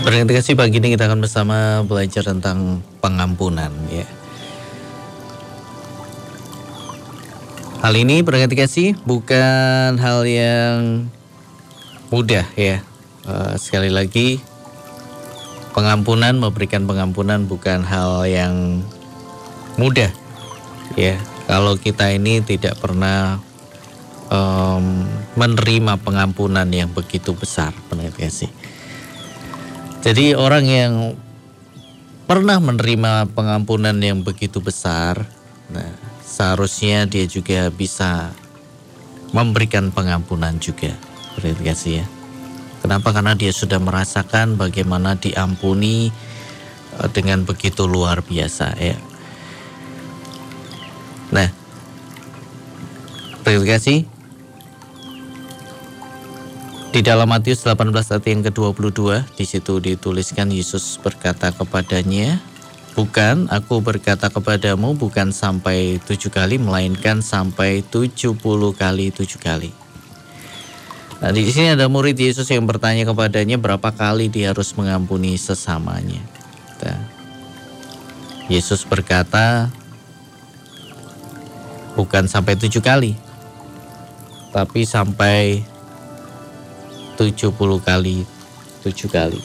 Berarti kasih pagi ini kita akan bersama belajar tentang pengampunan ya. Hal ini berarti kasih bukan hal yang mudah ya. Uh, sekali lagi pengampunan memberikan pengampunan bukan hal yang mudah ya. Kalau kita ini tidak pernah um, menerima pengampunan yang begitu besar, berarti kasih. Jadi orang yang pernah menerima pengampunan yang begitu besar, nah seharusnya dia juga bisa memberikan pengampunan juga. Berarti kasih ya. Kenapa? Karena dia sudah merasakan bagaimana diampuni eh, dengan begitu luar biasa ya. Nah, terima kasih. Di dalam Matius 18 ayat yang ke-22 di situ dituliskan Yesus berkata kepadanya, "Bukan, aku berkata kepadamu bukan sampai tujuh kali, melainkan sampai tujuh puluh kali tujuh kali." Nah, di sini ada murid Yesus yang bertanya kepadanya berapa kali dia harus mengampuni sesamanya. Nah, Yesus berkata, bukan sampai tujuh kali, tapi sampai 70 kali 7 kali.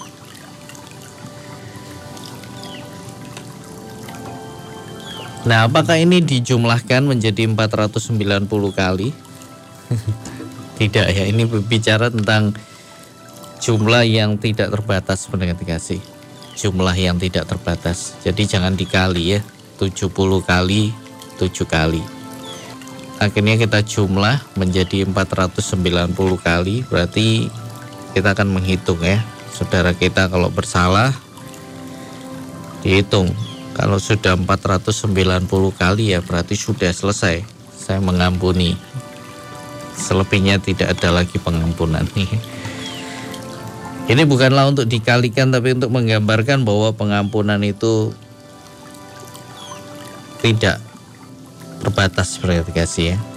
Nah, apakah ini dijumlahkan menjadi 490 kali? tidak ya, ini berbicara tentang jumlah yang tidak terbatas pendengar dikasih. Jumlah yang tidak terbatas. Jadi jangan dikali ya, 70 kali 7 kali akhirnya kita jumlah menjadi 490 kali berarti kita akan menghitung ya. Saudara kita kalau bersalah dihitung. Kalau sudah 490 kali ya berarti sudah selesai. Saya mengampuni. Selebihnya tidak ada lagi pengampunan. Nih ini bukanlah untuk dikalikan tapi untuk menggambarkan bahwa pengampunan itu tidak terbatas berarti kasih ya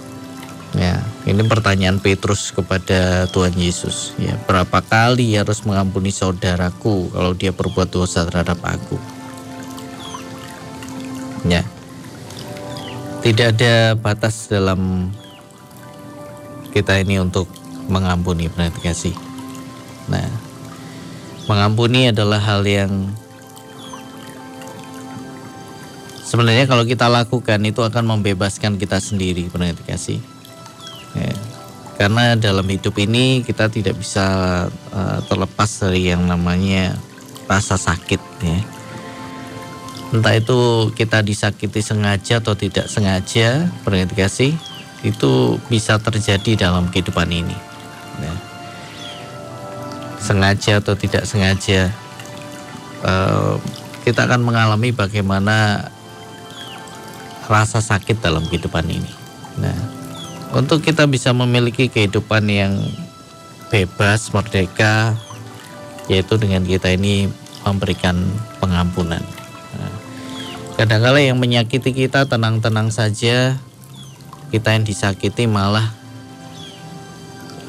Ya, ini pertanyaan Petrus kepada Tuhan Yesus. Ya, berapa kali harus mengampuni saudaraku kalau dia berbuat dosa terhadap aku? Ya, tidak ada batas dalam kita ini untuk mengampuni berarti kasih. Nah, mengampuni adalah hal yang sebenarnya kalau kita lakukan itu akan membebaskan kita sendiri berarti kasih. Karena dalam hidup ini kita tidak bisa uh, terlepas dari yang namanya rasa sakit ya. Entah itu kita disakiti sengaja atau tidak sengaja, kasih itu bisa terjadi dalam kehidupan ini. Ya. Sengaja atau tidak sengaja, uh, kita akan mengalami bagaimana rasa sakit dalam kehidupan ini. Nah, untuk kita bisa memiliki kehidupan yang bebas, merdeka, yaitu dengan kita ini memberikan pengampunan. Nah, kadang-kala yang menyakiti kita tenang-tenang saja, kita yang disakiti malah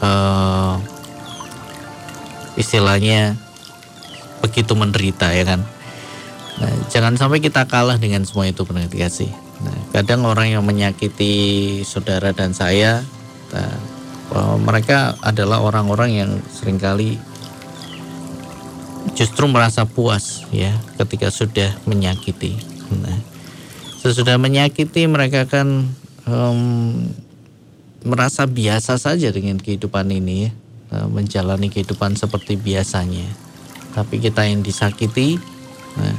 uh, istilahnya begitu menderita ya kan. Nah, jangan sampai kita kalah dengan semua itu benar kasih. Nah, kadang orang yang menyakiti saudara dan saya, nah, mereka adalah orang-orang yang sering kali justru merasa puas ya ketika sudah menyakiti. Nah, sesudah menyakiti mereka kan um, merasa biasa saja dengan kehidupan ini ya, nah, menjalani kehidupan seperti biasanya. Tapi kita yang disakiti, nah,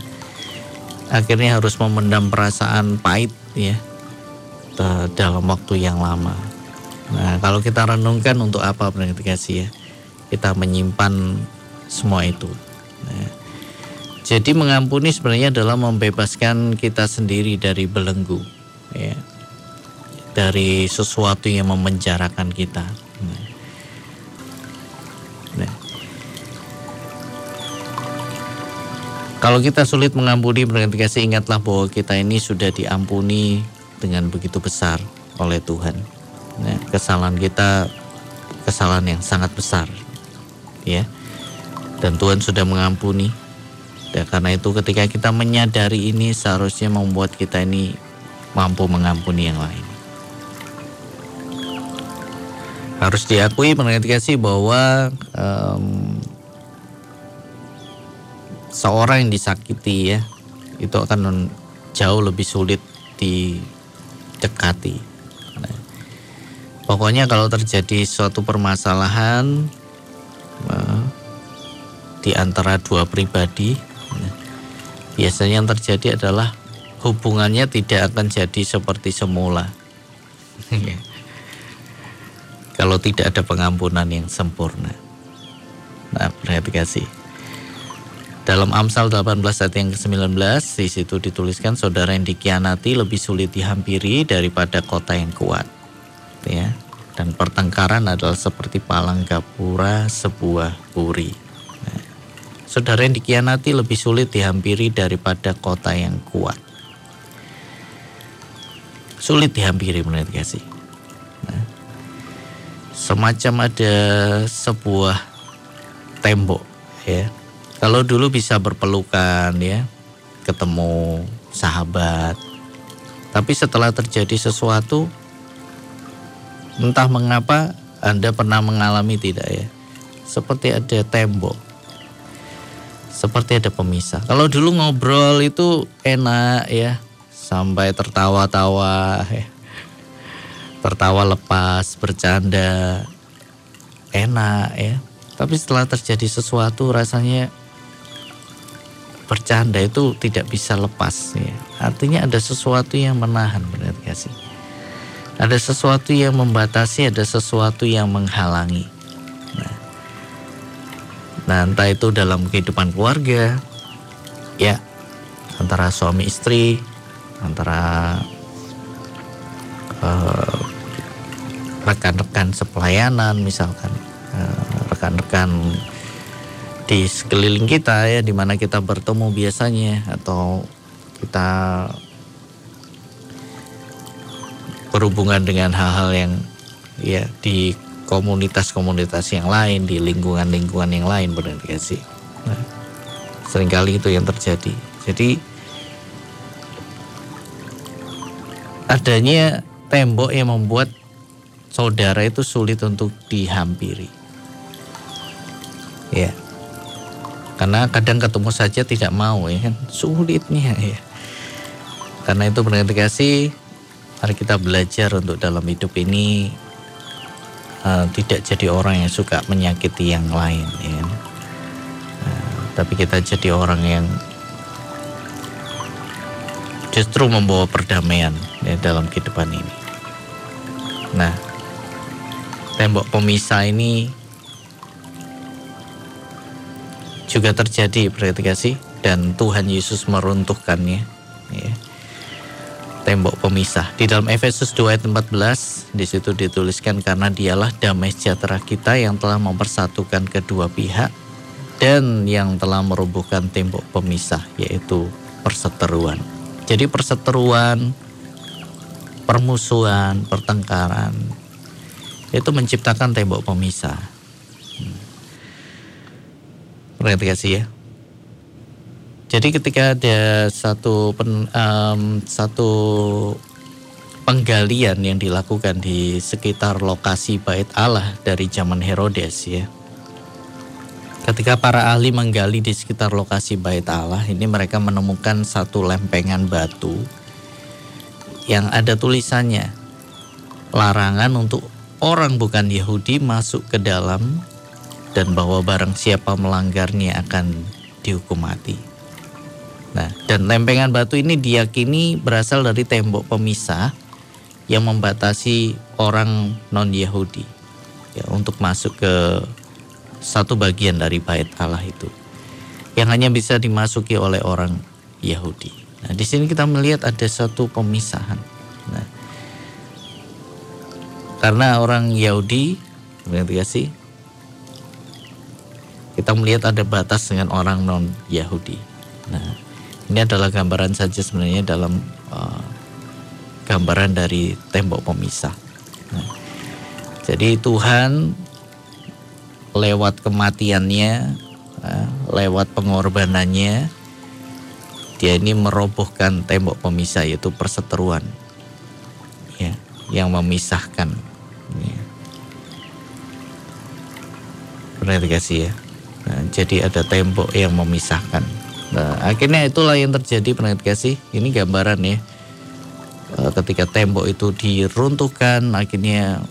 akhirnya harus memendam perasaan pahit ya dalam waktu yang lama. Nah kalau kita renungkan untuk apa kasih ya kita menyimpan semua itu. Nah, jadi mengampuni sebenarnya adalah membebaskan kita sendiri dari belenggu, ya, dari sesuatu yang memenjarakan kita. Kalau kita sulit mengampuni kasih ingatlah bahwa kita ini sudah diampuni dengan begitu besar oleh Tuhan. Nah, kesalahan kita kesalahan yang sangat besar, ya. dan Tuhan sudah mengampuni. Dan karena itu ketika kita menyadari ini seharusnya membuat kita ini mampu mengampuni yang lain. Harus diakui kasih bahwa um, seorang yang disakiti ya itu akan jauh lebih sulit didekati. Pokoknya kalau terjadi suatu permasalahan uh, di antara dua pribadi biasanya yang terjadi adalah hubungannya tidak akan jadi seperti semula. Kalau tidak ada pengampunan yang sempurna. Nah, perhati kasih. Dalam Amsal 18 ayat yang ke-19 di situ dituliskan saudara yang dikhianati lebih sulit dihampiri daripada kota yang kuat. Ya. Dan pertengkaran adalah seperti palang gapura sebuah puri. Saudara yang dikhianati lebih sulit dihampiri daripada kota yang kuat. Sulit dihampiri menurut kasih. Nah, semacam ada sebuah tembok ya. Kalau dulu bisa berpelukan ya, ketemu sahabat. Tapi setelah terjadi sesuatu entah mengapa Anda pernah mengalami tidak ya? Seperti ada tembok seperti ada pemisah. Kalau dulu ngobrol itu enak ya, sampai tertawa-tawa, ya. tertawa lepas, bercanda, enak ya. Tapi setelah terjadi sesuatu rasanya bercanda itu tidak bisa lepas ya. Artinya ada sesuatu yang menahan benar gak sih? Ada sesuatu yang membatasi, ada sesuatu yang menghalangi. Nah entah itu dalam kehidupan keluarga, ya antara suami istri, antara uh, rekan-rekan sepelayanan misalkan, uh, rekan-rekan di sekeliling kita ya, di mana kita bertemu biasanya atau kita berhubungan dengan hal-hal yang ya di komunitas-komunitas yang lain, di lingkungan-lingkungan yang lain benar gak sih? Nah, sering kali itu yang terjadi. Jadi adanya tembok yang membuat saudara itu sulit untuk dihampiri. Ya. Karena kadang ketemu saja tidak mau ya kan, sulitnya ya. Karena itu kasih, mari kita belajar untuk dalam hidup ini uh, tidak jadi orang yang suka menyakiti yang lain ya. Uh, tapi kita jadi orang yang justru membawa perdamaian ya, dalam kehidupan ini. Nah, tembok pemisah ini juga terjadi berarti dan Tuhan Yesus meruntuhkannya. Ya tembok pemisah. Di dalam Efesus 2 ayat 14 di situ dituliskan karena dialah damai sejahtera kita yang telah mempersatukan kedua pihak dan yang telah merobohkan tembok pemisah yaitu perseteruan. Jadi perseteruan, permusuhan, pertengkaran itu menciptakan tembok pemisah. Perhatikan ya. Jadi ketika ada satu pen, um, satu penggalian yang dilakukan di sekitar lokasi bait Allah dari zaman Herodes ya. Ketika para ahli menggali di sekitar lokasi bait Allah, ini mereka menemukan satu lempengan batu yang ada tulisannya larangan untuk orang bukan Yahudi masuk ke dalam dan bahwa barang siapa melanggarnya akan dihukum mati. Nah, dan lempengan batu ini diyakini berasal dari tembok pemisah yang membatasi orang non-Yahudi ya, untuk masuk ke satu bagian dari bait Allah itu yang hanya bisa dimasuki oleh orang Yahudi. Nah, di sini kita melihat ada satu pemisahan. Nah, karena orang Yahudi, ya? Kita melihat ada batas dengan orang non Yahudi. Nah, ini adalah gambaran saja sebenarnya dalam uh, gambaran dari tembok pemisah. Nah, jadi Tuhan lewat kematiannya Nah, lewat pengorbanannya dia ini merobohkan tembok pemisah yaitu perseteruan ya yang memisahkan ya. Kasih ya nah, jadi ada tembok yang memisahkan nah akhirnya itulah yang terjadi pernah kasih ini gambaran ya eh, ketika tembok itu diruntuhkan akhirnya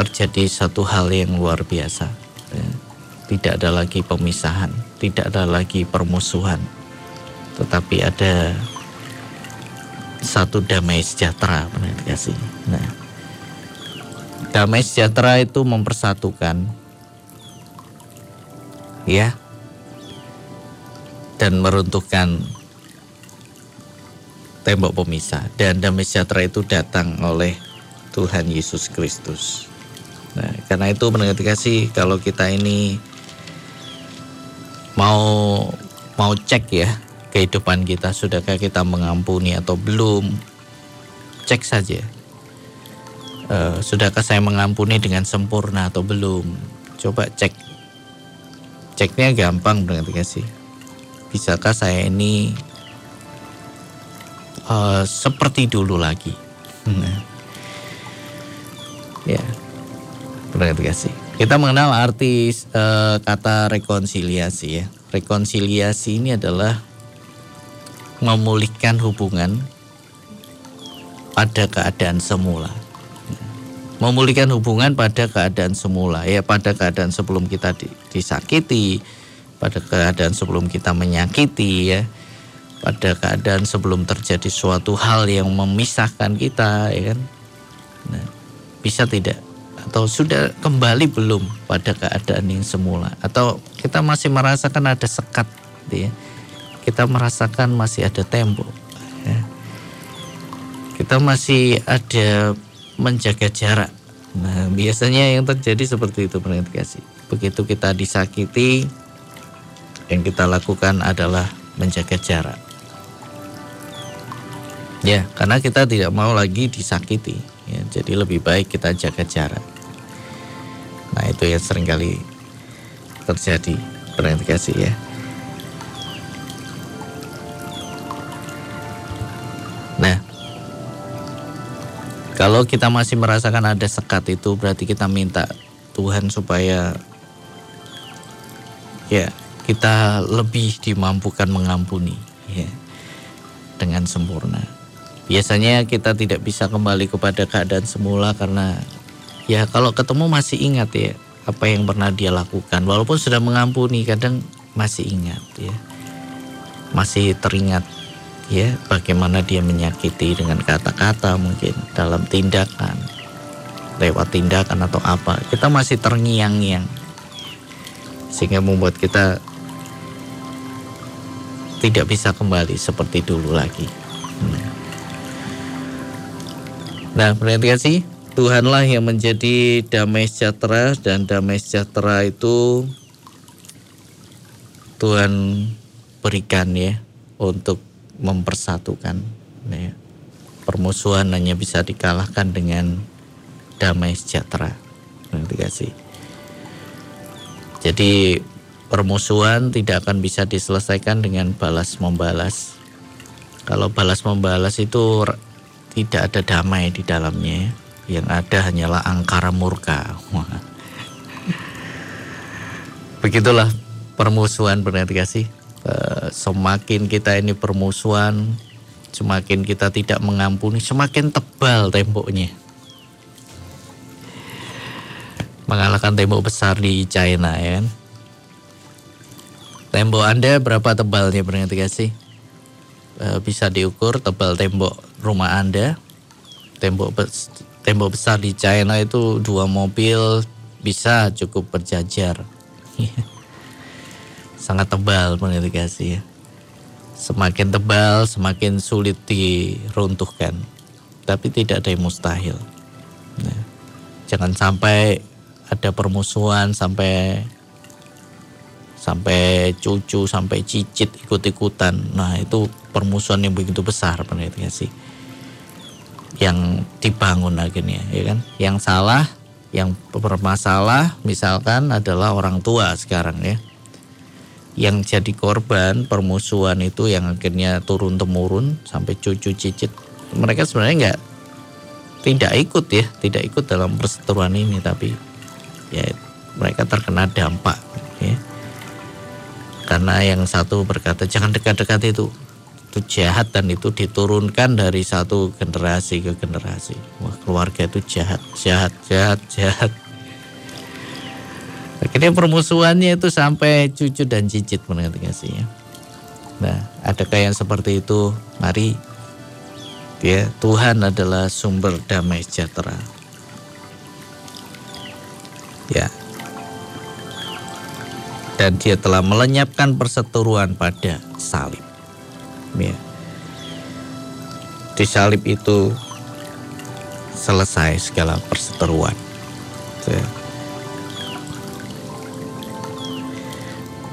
terjadi satu hal yang luar biasa. Ya. Tidak ada lagi pemisahan, tidak ada lagi permusuhan, tetapi ada satu damai sejahtera, benar kasih. Nah, damai sejahtera itu mempersatukan, ya, dan meruntuhkan tembok pemisah. Dan damai sejahtera itu datang oleh Tuhan Yesus Kristus. Nah, karena itu pendengar kasih kalau kita ini mau mau cek ya kehidupan kita sudahkah kita mengampuni atau belum cek saja uh, sudahkah saya mengampuni dengan sempurna atau belum coba cek ceknya gampang pendengar kasih bisakah saya ini uh, seperti dulu lagi ya Pendengar kasih. Kita mengenal arti uh, kata rekonsiliasi ya. Rekonsiliasi ini adalah memulihkan hubungan pada keadaan semula. Memulihkan hubungan pada keadaan semula ya, pada keadaan sebelum kita disakiti, pada keadaan sebelum kita menyakiti ya, pada keadaan sebelum terjadi suatu hal yang memisahkan kita ya kan. Nah, bisa tidak atau sudah kembali belum pada keadaan yang semula atau kita masih merasakan ada sekat gitu ya kita merasakan masih ada tembok ya. kita masih ada menjaga jarak nah biasanya yang terjadi seperti itu pendengar kasih begitu kita disakiti yang kita lakukan adalah menjaga jarak ya karena kita tidak mau lagi disakiti Ya, jadi lebih baik kita jaga jarak. Nah itu yang sering kali terjadi kasih ya. Kalau kita masih merasakan ada sekat itu berarti kita minta Tuhan supaya ya kita lebih dimampukan mengampuni ya dengan sempurna. Biasanya kita tidak bisa kembali kepada keadaan semula karena ya kalau ketemu masih ingat ya apa yang pernah dia lakukan. Walaupun sudah mengampuni kadang masih ingat ya. Masih teringat ya bagaimana dia menyakiti dengan kata-kata mungkin dalam tindakan lewat tindakan atau apa kita masih terngiang-ngiang sehingga membuat kita tidak bisa kembali seperti dulu lagi. Nah, kasih Tuhanlah yang menjadi damai sejahtera dan damai sejahtera itu Tuhan berikan ya untuk mempersatukan. Ya. Permusuhan hanya bisa dikalahkan dengan damai sejahtera. kasih. Jadi permusuhan tidak akan bisa diselesaikan dengan balas membalas. Kalau balas membalas itu tidak ada damai di dalamnya. Yang ada hanyalah angkara murka. Begitulah permusuhan benar kasih. Eh, semakin kita ini permusuhan, semakin kita tidak mengampuni, semakin tebal temboknya. Mengalahkan tembok besar di China ya kan. Tembok Anda berapa tebalnya benar kasih? Eh, bisa diukur tebal tembok rumah Anda, tembok tembok besar di China itu dua mobil bisa cukup berjajar. Sangat tebal kasih ya. Semakin tebal, semakin sulit diruntuhkan. Tapi tidak ada yang mustahil. Nah, jangan sampai ada permusuhan sampai sampai cucu sampai cicit ikut-ikutan. Nah, itu permusuhan yang begitu besar sih yang dibangun akhirnya ya kan. Yang salah Yang bermasalah misalkan adalah orang tua sekarang ya. Yang jadi korban permusuhan itu yang akhirnya turun temurun sampai cucu cicit. Mereka sebenarnya nggak tidak ikut ya, tidak ikut dalam perseteruan ini tapi ya mereka terkena dampak ya. Karena yang satu berkata jangan dekat-dekat itu itu jahat dan itu diturunkan dari satu generasi ke generasi. Wah, keluarga itu jahat, jahat, jahat, jahat. Akhirnya permusuhannya itu sampai cucu dan cicit mengerti ya. Nah, adakah yang seperti itu? Mari ya, Tuhan adalah sumber damai sejahtera. Ya. Dan dia telah melenyapkan perseteruan pada salib ya. Di salib itu selesai segala perseteruan. Ya.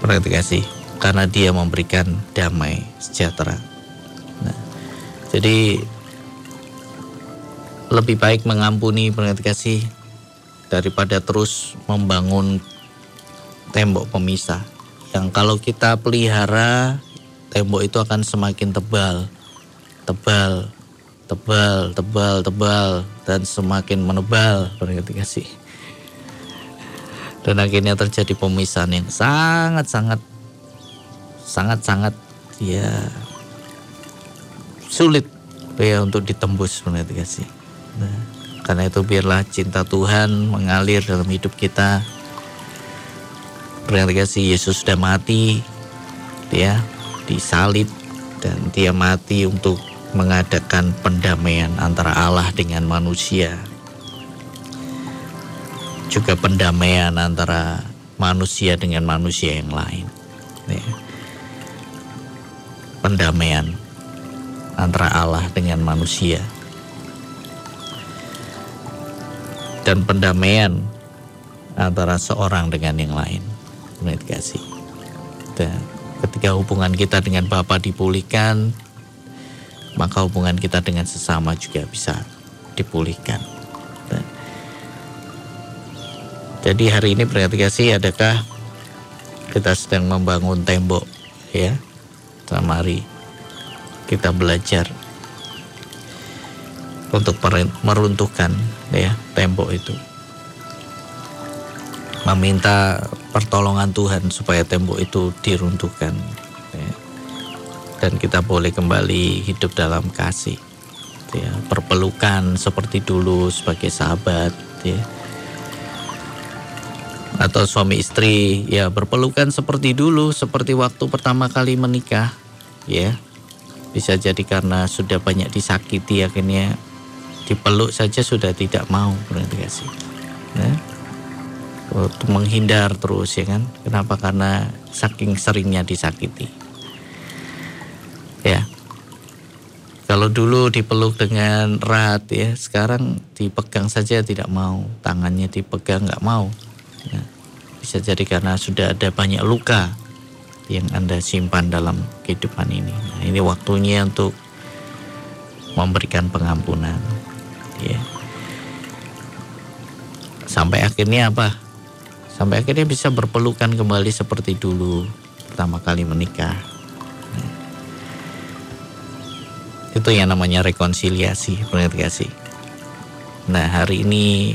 Perhati kasih, karena dia memberikan damai sejahtera. Nah, jadi lebih baik mengampuni perhati kasih daripada terus membangun tembok pemisah yang kalau kita pelihara tembok itu akan semakin tebal, tebal, tebal, tebal, tebal, dan semakin menebal ketika sih. Dan akhirnya terjadi pemisahan yang sangat-sangat, sangat-sangat ya sulit ya untuk ditembus ketika sih. Nah, karena itu biarlah cinta Tuhan mengalir dalam hidup kita. Berarti kasih Yesus sudah mati, ya disalib dan dia mati untuk mengadakan pendamaian antara Allah dengan manusia. Juga pendamaian antara manusia dengan manusia yang lain. Ya. Pendamaian antara Allah dengan manusia. Dan pendamaian antara seorang dengan yang lain. Menurut kasih. Dan Ketika hubungan kita dengan Bapa dipulihkan, maka hubungan kita dengan sesama juga bisa dipulihkan. Jadi hari ini berarti adakah kita sedang membangun tembok ya? Mari kita belajar untuk meruntuhkan ya tembok itu. Meminta pertolongan Tuhan supaya tembok itu diruntuhkan ya. dan kita boleh kembali hidup dalam kasih ya perpelukan seperti dulu sebagai sahabat ya atau suami istri ya berpelukan seperti dulu seperti waktu pertama kali menikah ya. Bisa jadi karena sudah banyak disakiti akhirnya dipeluk saja sudah tidak mau berarti kasih ya. Menghindar terus ya kan? Kenapa? Karena saking seringnya disakiti. Ya. Kalau dulu dipeluk dengan erat ya sekarang dipegang saja tidak mau tangannya dipegang nggak mau ya. bisa jadi karena sudah ada banyak luka yang anda simpan dalam kehidupan ini nah, ini waktunya untuk memberikan pengampunan ya sampai akhirnya apa sampai akhirnya bisa berpelukan kembali seperti dulu pertama kali menikah. Itu yang namanya rekonsiliasi, kasih. Nah hari ini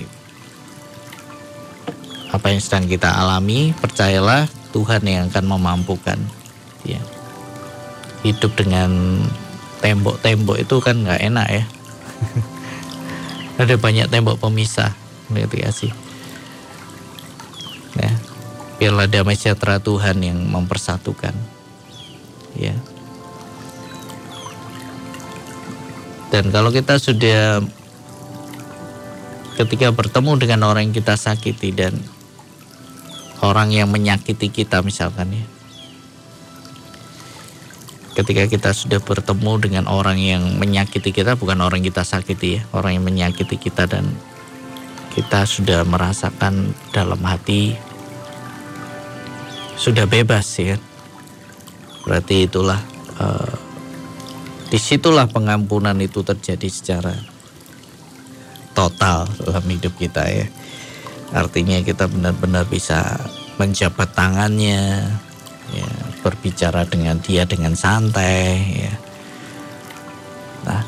apa yang sedang kita alami, percayalah Tuhan yang akan memampukan. Ya. Hidup dengan tembok-tembok itu kan nggak enak ya. Ada banyak tembok pemisah, kasih biarlah damai sejahtera Tuhan yang mempersatukan ya dan kalau kita sudah ketika bertemu dengan orang yang kita sakiti dan orang yang menyakiti kita misalkan ya. Ketika kita sudah bertemu dengan orang yang menyakiti kita bukan orang kita sakiti ya orang yang menyakiti kita dan kita sudah merasakan dalam hati sudah bebas ya. Berarti itulah uh, di situlah pengampunan itu terjadi secara total dalam hidup kita ya artinya kita benar-benar bisa menjabat tangannya ya berbicara dengan dia dengan santai ya. Nah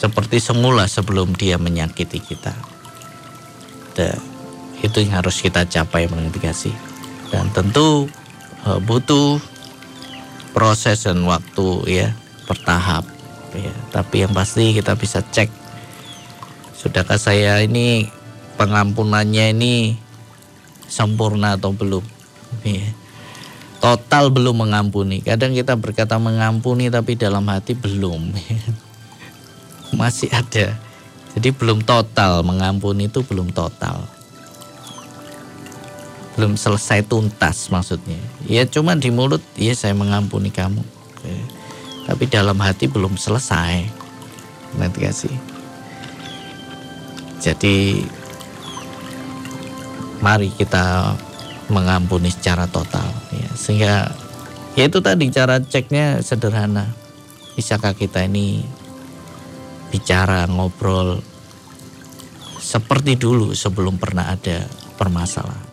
seperti semula sebelum dia menyakiti kita. Dan itu yang harus kita capai mengerti dan tentu uh, butuh proses dan waktu ya bertahap ya. Tapi yang pasti kita bisa cek sudahkah saya ini pengampunannya ini sempurna atau belum? Ya. total belum mengampuni. Kadang kita berkata mengampuni tapi dalam hati belum. Masih ada. Jadi belum total. Mengampuni itu belum total. Belum selesai tuntas maksudnya. Ya cuma di mulut ya saya mengampuni kamu. Oke. tapi dalam hati belum selesai. Nanti kasih jadi mari kita mengampuni secara total. Ya sehingga ya itu tadi cara ceknya sederhana. Bisakah kita ini bicara ngobrol seperti dulu sebelum pernah ada permasalahan